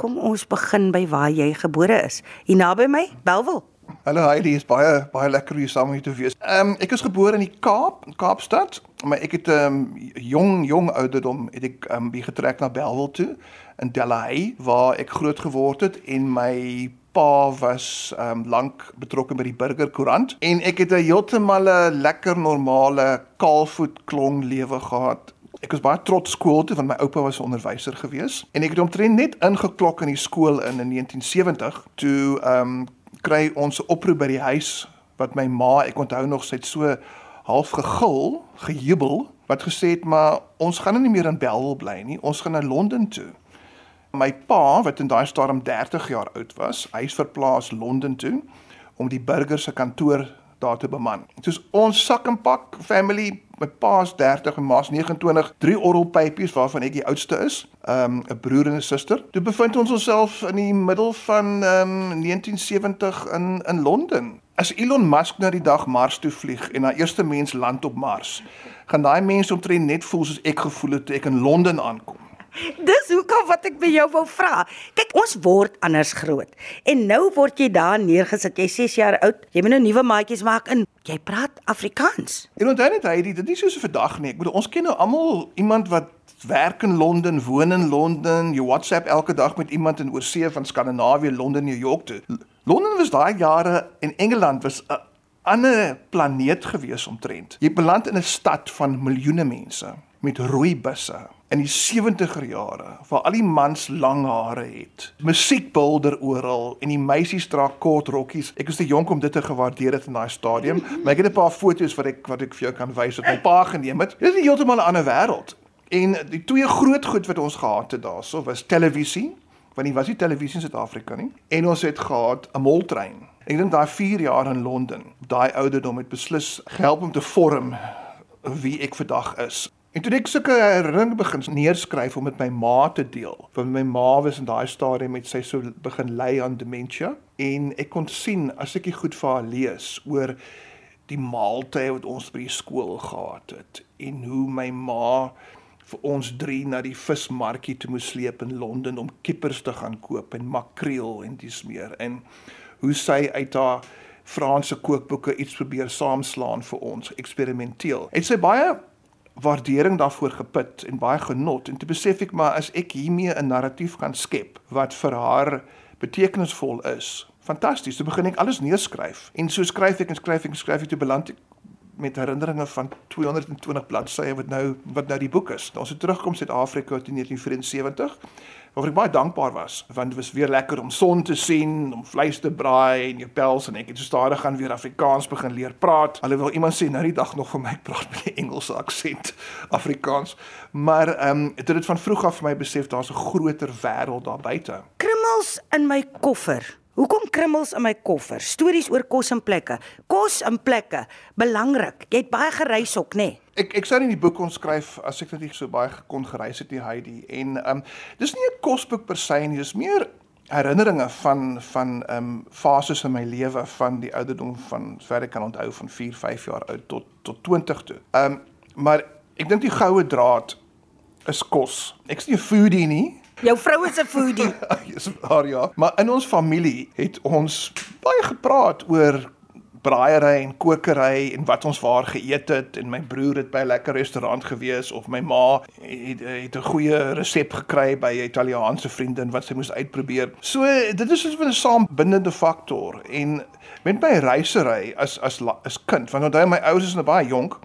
Kom ons begin by waar jy gebore is. Hier naby my, Belwel. Hallo Heidi, is baie baie lekker hier saam met jou te wees. Ehm um, ek is gebore in die Kaap, in Kaapstad, maar ek het ehm um, jong jong ouderdom het ek ehm um, getrek na Belwel toe in Delahey waar ek groot geword het en my pa was ehm um, lank betrokke by die Burger Koerant en ek het 'n heeltemal 'n lekker normale kaalvoet klong lewe gehad. Ek was baie trots skool toe want my oupa was 'n onderwyser gewees en ek het omtrent net ingeklok in die skool in in 1970 toe ehm um, kry ons 'n oproep by die huis wat my ma, ek onthou nog sy het so half gegil, gejubel wat gesê het maar ons gaan nie meer in Bellville bly nie, ons gaan na Londen toe. My pa wat in daai stadium 30 jaar oud was, hy is verplaas Londen toe om die burger se kantoor daar te beman. Soos ons sak en pak family, my pa's 30 en ma's 29, drie orrelpypies waarvan ek die oudste is, um 'n broer en 'n suster. Toe bevind ons onsself in die middel van um 1970 in in Londen. As Elon Musk na die dag Mars toe vlieg en na eerste mens land op Mars, gaan daai mense omtrent net voel soos ek gevoel het toe ek in Londen aankom. Dis hoekom wat ek by jou wou vra. Kyk, ons word anders groot. En nou word jy daar neergesit. Jy's 6 jaar oud. Jy moet nou nuwe maatjies maak in. Jy praat Afrikaans. En onthou net hy, dit is nie so 'n vandag nie. Ek bedoel ons ken nou almal iemand wat werk in Londen, woon in Londen, jy WhatsApp elke dag met iemand in oorsee van Skandinawië, Londen, New York toe. Londen was daai jare en Engeland was 'n ander planeet gewees omtrent. Jy beland in 'n stad van miljoene mense met rooi busse in die 70er jare waar al die mans lang hare het. Musiek bulder oral en die meisies dra kort rokkies. Ek is te jonk om dit te gewaardeer het in daai stadium, maar ek het 'n paar foto's wat ek wat ek vir jou kan wys wat my pa geneem het. Dit is heeltemal 'n ander wêreld. En die twee groot goed wat ons gehad het daarso was televisie, want nie was die televisie in Suid-Afrika nie, en ons het gehad 'n moltrein. Ek dink daai 4 jaar in Londen, daai ouderdom het beslis gehelp om te vorm wie ek vandag is. En toe ek sulke herinneringe begin neerskryf om met my ma te deel, want my ma was in daai stadium met sy so begin ly aan demensie en ek kon sien as ek dit goed vir haar lees oor die maaltye wat ons by die skool gehad het en hoe my ma vir ons drie na die vismarkie toe moes sleep in Londen om kippers te gaan koop en makreel en dis meer en hoe sy uit haar Franse kookboeke iets probeer saamslaan vir ons eksperimenteel. Het sy baie waardering daarvoor geput en baie genot en toe besef ek maar as ek hiermee 'n narratief kan skep wat vir haar betekenisvol is. Fantasties, toe begin ek alles neerskryf en so skryf ek en skryf ek en skryf ek toe beland ek met herinneringe van 220 bladsye wat nou wat nou die boek is. Ons het terugkom Suid-Afrika in 1974 waarvoor ek baie dankbaar was want dit was weer lekker om son te sien, om vleis te braai en jou pels en ek het so stadig gaan weer Afrikaans begin leer praat. Alhoewel iemand sê nou die dag nog vir my praat met 'n Engelse aksent Afrikaans, maar ehm um, dit het van vroeg af vir my besef daar's 'n groter wêreld daar buite. Krummels in my koffer. Hoekom krummels in my koffer? Stories oor kos en plekke. Kos en plekke, belangrik. Jy het baie gereis ook, nê? Nee? Ek ek sou nie die boek kon skryf as ek net nie so baie gekon gereis het nie, Heidi. En ehm um, dis nie 'n kosboek per se nie, dis meer herinneringe van van ehm um, fases in my lewe van die ouderdom van sover ek kan onthou van 4, 5 jaar oud tot tot 20 toe. Ehm um, maar ek dink die goue draad is kos. Ek's nie 'n foodie nie. Jou vrou is 'n foodie. Dis waar ja. Maar in ons familie het ons baie gepraat oor braaiery en kokery en wat ons waar geëet het en my broer het by 'n lekker restaurant gewees of my ma het het 'n goeie resep gekry by 'n Italiaanse vriendin wat sy moes uitprobeer. So dit is soos 'n saambindende faktor en met my reisery as as as kind want onthou my ouers is nou baie jonk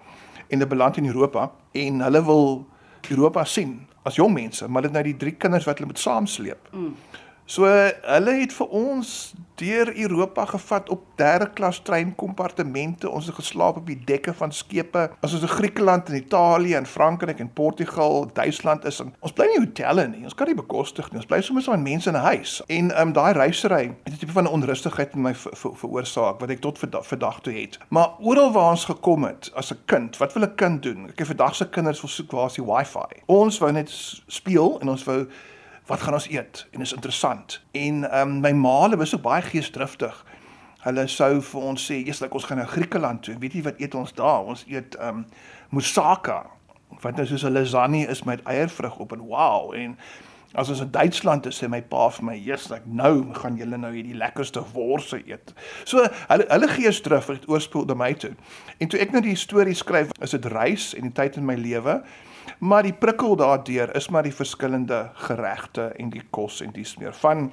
en hulle beland in Europa en hulle wil Europa sien as jong mense, maar dit nou die drie kinders wat hulle moet saamsleep. Mm. So hulle het vir ons deur Europa gevat op derde klas treinkompartemente. Ons het geslaap op die dekke van skepe. As ons in Griekeland en Italië en Frankryk en Portugal, Duitsland is, ons bly nie hotelle nie. Ons kan nie bekostig nie. Ons bly sommer so aan mense in 'n huis. En ehm um, daai reisery het 'n tipe van onrustigheid in my veroorsaak wat ek tot vandag toe het. Maar oral waar ons gekom het as 'n kind, wat wil 'n kind doen? Ek het vandag se kinders wil soek waar is die wifi. Ons wou net speel en ons wou wat gaan ons eet en is interessant. En ehm um, my maale was ook baie geesdriftig. Hulle sou vir ons sê, "Eers like ons gaan na Griekeland toe. Weet jy wat eet ons daar? Ons eet ehm um, moussaka." Wat nou soos 'n lasagne is met eiervrug op en wow en As ons in Duitsland is, sê my pa vir my, "Jesus, ek nou gaan julle nou hierdie lekkerste worse eet." So hulle hulle gees terug vir dit oorspoel na my toe. En toe ek nou die storie skryf, is dit reis en die tyd in my lewe. Maar die prikkel daardeur is maar die verskillende geregte en die kos en dis meer van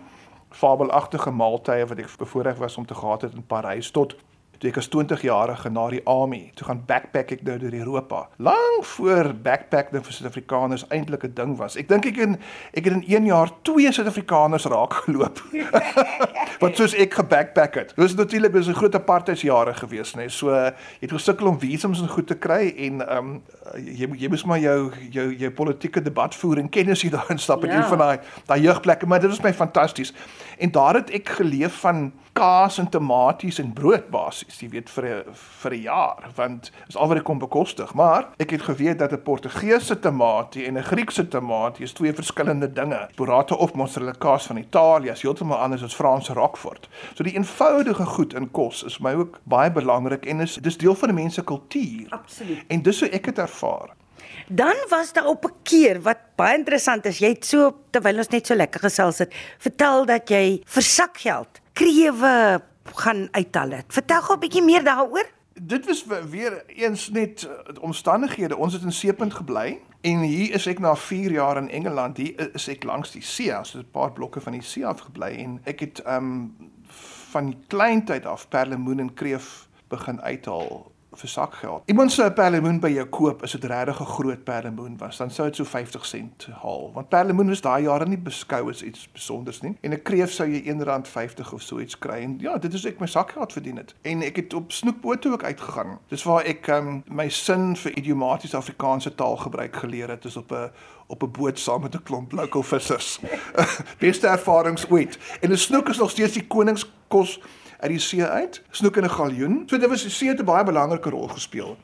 fabelagtige maaltye wat ek bevoorreg was om te gehad het in Parys tot toe ek as 20 jarige na die army toe gaan backpack ek nou deur Europa. Lank voor backpack nou vir Suid-Afrikaners eintlik 'n ding was. Ek dink ek in ek het in 1 jaar twee Suid-Afrikaners raak geloop. Wat soos ek gebackpack het. Dit was natuurlik was 'n groot apartheidsjare gewees, nê. Nee. So jy het gesukkel om visums en goed te kry en ehm um, jy jy moes maar jou jou jou politieke debat voer en kennis hier daarin stap in ja. een van daai daai jeugplekke, maar dit was my fantasties. En daar het ek geleef van kaas en tomaties en brood basies, jy weet vir 'n vir 'n jaar, want is al wat ek kon bekostig. Maar ek het geweet dat 'n Portugese tamatie en 'n Griekse tamatie is twee verskillende dinge. Burrata of mozzarella kaas van Italië is heeltemal anders as Franse Roquefort. So die eenvoudige goed in kos is vir my ook baie belangrik en is dis deel van 'n mens se kultuur. Absoluut. En dis hoe ek dit ervaar. Dan was daar op 'n keer wat baie interessant is. Jy het so terwyl ons net so lekker gesels het, vertel dat jy vir sakgeld krewe gaan uithaal het. Vertel gou 'n bietjie meer daaroor. Dit was weer eens net uh, omstandighede. Ons het in Seepunt gebly en hier is ek na 4 jaar in Engeland. Hier is ek langs die see, so 'n paar blokke van die see af gebly en ek het um van die kleintyd af perlemoen en kreef begin uithaal vir sakgeld. Iemand sou 'n perlemoen by jou koop as dit regtig 'n groot perlemoen was, dan sou dit so 50 sent haal. Want perlemoen is daai jare nie beskou as iets spesonders nie. En 'n kreef sou jy R1.50 of so iets kry. En ja, dit is ek my sakgeld verdien het. En ek het op snoekboot toe ook uitgegaan. Dis waar ek um, my sin vir idiomatiese Afrikaanse taalgebruik geleer het, is op 'n op 'n boot saam met 'n klomp local vissers. Beste ervarings ooit. En 'n snoek is nog steeds die koningskos uit die see uit, snoek in 'n galjoen. So dit was die see het 'n baie belangrike rol gespeel.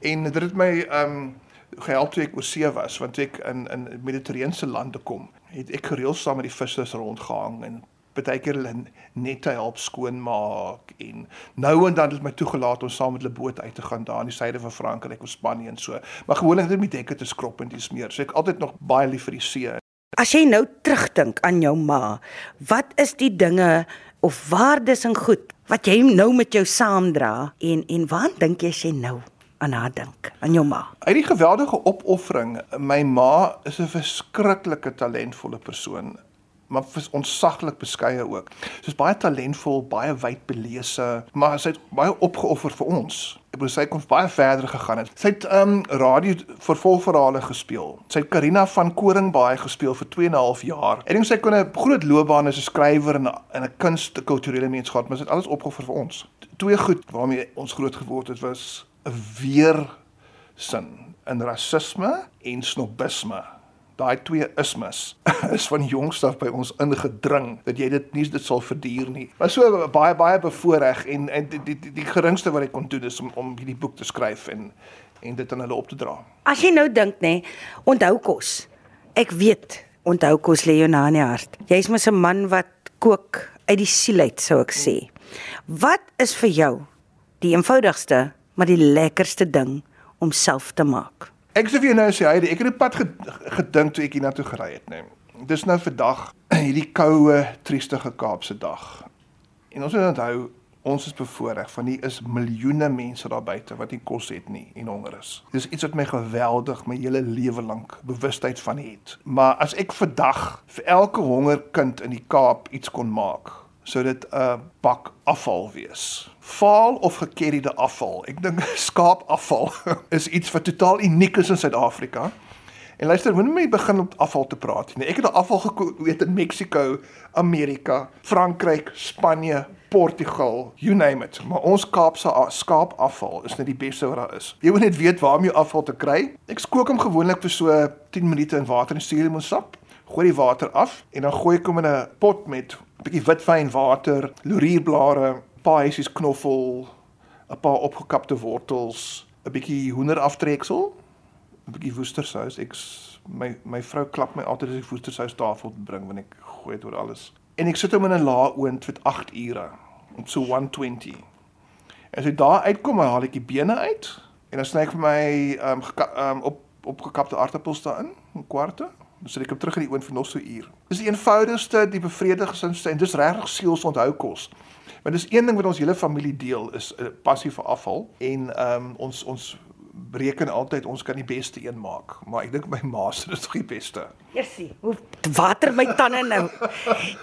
En dit het my ehm um, gehelp toe ek oor see was, want ek in in Mediterrane lande kom, het ek gereeld saam met die vissers rondgehang en baie keer hulle net help skoonmaak en nou en dan het my toegelaat om saam met hulle boot uit te gaan daar in die suide van Frankryk of Spanje en so. Maar gewoonlik het ek met dekke te skrop en dis meer. So ek altyd nog baie lief vir die see. As jy nou terugdink aan jou ma, wat is die dinge of waardes en goed wat jy nou met jou saamdra en en waar dink jy sy nou aan haar dink aan jou ma? Uit die geweldige opoffering, my ma is 'n verskriklike talentvolle persoon maar onsaglik beskeie ook. Sy's baie talentvol, baie wyd belese, maar sy het baie opgeoffer vir ons. Ek bedoel sy kon baie verder gegaan het. Sy het ehm um, radio vervolgverhale gespeel. Sy het Karina van Koringbaai gespeel vir 2 en 'n half jaar. Ek dink sy kon 'n groot loopbaan as 'n skrywer en 'n 'n kunste kulturele mens gehad, maar sy het alles opgeoffer vir ons. Twee goed waarmee ons groot geword het was 'n weer sin in rasisme en snobisme daai twee ismes is van jongs af by ons ingedring dat jy dit nie dit sal verduur nie. Maar so baie baie bevoordeel en en die die, die, die geringste wat ek kon doen is om om hierdie boek te skryf en en dit aan hulle op te dra. As jy nou dink nê, onthou kos. Ek weet, onthou kos lê jou na in die hart. Jy's mos 'n man wat kook uit die siel uit, sou ek sê. Wat is vir jou die eenvoudigste maar die lekkerste ding om self te maak? Ek sê vir jou nou sê hy, ek het 'n pad gedink toe ek hier na toe gery het, nê. Nee. Dis nou vandag hierdie koue, triestige Kaapse dag. En ons moet onthou, ons is bevoordeel van hier is miljoene mense daar buite wat nie kos het nie en honger is. Dis iets wat my geweldig my hele lewe lank bewustheid van het. Maar as ek vandag vir elke honger kind in die Kaap iets kon maak, sou dit 'n bak afval wees. Vaal of gekerriede afval. Ek dink skaapafval is iets wat totaal uniek is in Suid-Afrika. En luister, wanneer my begin op afval te praat, nee, ek het al afval geweet in Mexiko, Amerika, Frankryk, Spanje, Portugal, you name it. Maar ons Kaapse skaapafval is net die beste wat daar is. Jy moet net weet waar om jou afval te kry. Ek skook hom gewoonlik vir so 10 minute in water en suurlemonsap. Gooi die water af en dan gooi ek hom in 'n pot met bietjie witwyn water, laurierblare, paar hessies knoffel, 'n paar opgekapte wortels, 'n bietjie hoenderaftreksel, 'n bietjie woestersous. Ek my my vrou klap my altyd as ek woestersous tafel bring wanneer ek gooi dit oor alles. En ek sit hom in 'n lae oond vir 8 ure op so 120. As hy daar uitkom, haal ek die bene uit en dan sny ek vir my um, um op opgekapte aardappels daarin, 'n kwarte. Dan sit ek hom terug in die oond vir nog so 'n uur. Dis die eenvoudigste, die bevredigendste en dis regtig sielsonthou kos. Want dis een ding wat ons hele familie deel is 'n passie vir afval en ehm um, ons ons bereken altyd ons kan die beste een maak, maar ek dink my master is die beste. Jessie, hoe water my tande nou.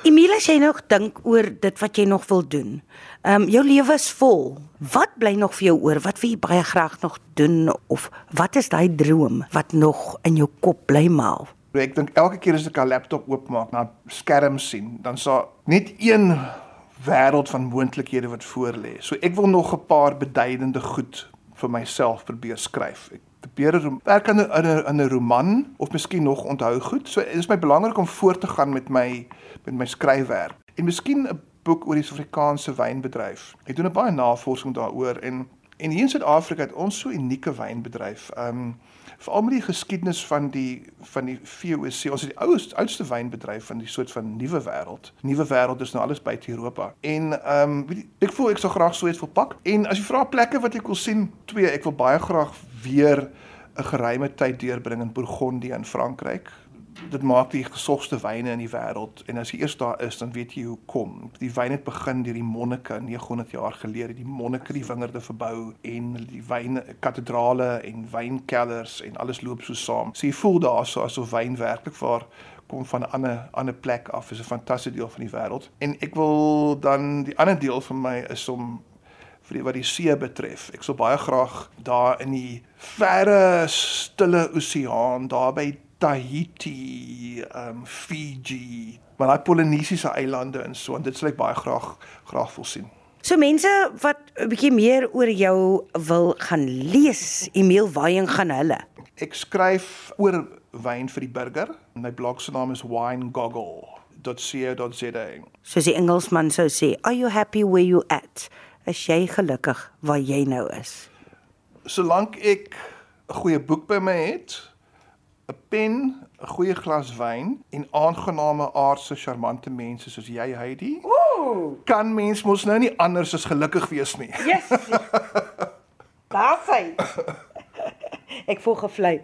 Emilie, as jy nog dink oor dit wat jy nog wil doen. Ehm um, jou lewe is vol. Wat bly nog vir jou oor? Wat wil jy baie graag nog doen of wat is daai droom wat nog in jou kop bly maal? Ek dink elke keer as ek 'n laptop oopmaak, na skerm sien, dan sal net een wêreld van moontlikhede wat voor lê. So ek wil nog 'n paar beduidende goed vir myself probeer skryf. Ek probeer werk aan 'n aan 'n roman of miskien nog onthou goed. So dit is my belangrik om voort te gaan met my met my skryfwerk. En miskien 'n boek oor die Suid-Afrikaanse wynbedryf. Ek doen 'n baie navorsing daaroor en en hier in Suid-Afrika het ons so unieke wynbedryf. Um veral met die geskiedenis van die van die VOC. Ons is die ouste oudste wynbedryf van die soort van nuwe wêreld. Nuwe wêreld is nou alles buite Europa. En ehm um, ek voel ek sou graag so iets wil pak. En as jy vra plekke wat ek wil sien, twee, ek wil baie graag weer 'n geruime tyd deurbring in Bourgondië in Frankryk dit maak die gesogste wyne in die wêreld en as jy eers daar is dan weet jy hoe kom. Die wyn het begin deur die monnike 900 jaar gelede, die monnike die wingerde verbou en die wyne katedrale en wynkellers en alles loop so saam. So jy voel daar so asof wyn werklik waar kom van 'n ander ander plek af. Is 'n fantastiese deel van die wêreld. En ek wil dan die ander deel van my is om vir wat die see betref. Ek sou baie graag daar in die verre stille oseaan, daar by Tahiti, ehm um, Fiji, maar daai Polinesiese eilande en so en dit sal ek baie graag graag wil sien. So mense wat 'n bietjie meer oor jou wil gaan lees, e-mail waarheen gaan hulle? Ek skryf oor wyn vir die burger. My blog se naam is winegoggle.co.za. Soos die Engelsman sou sê, "Are you happy where you at?" Is jy gelukkig waar jy nou is? Solank ek 'n goeie boek by my het, 'n pen, 'n goeie glas wyn en aangename aardse charmante mense soos jy Heidi. Ooh. Kan mens mos nou nie anders as gelukkig wees nie. Yes. Daar sy. Ek voel gevlei.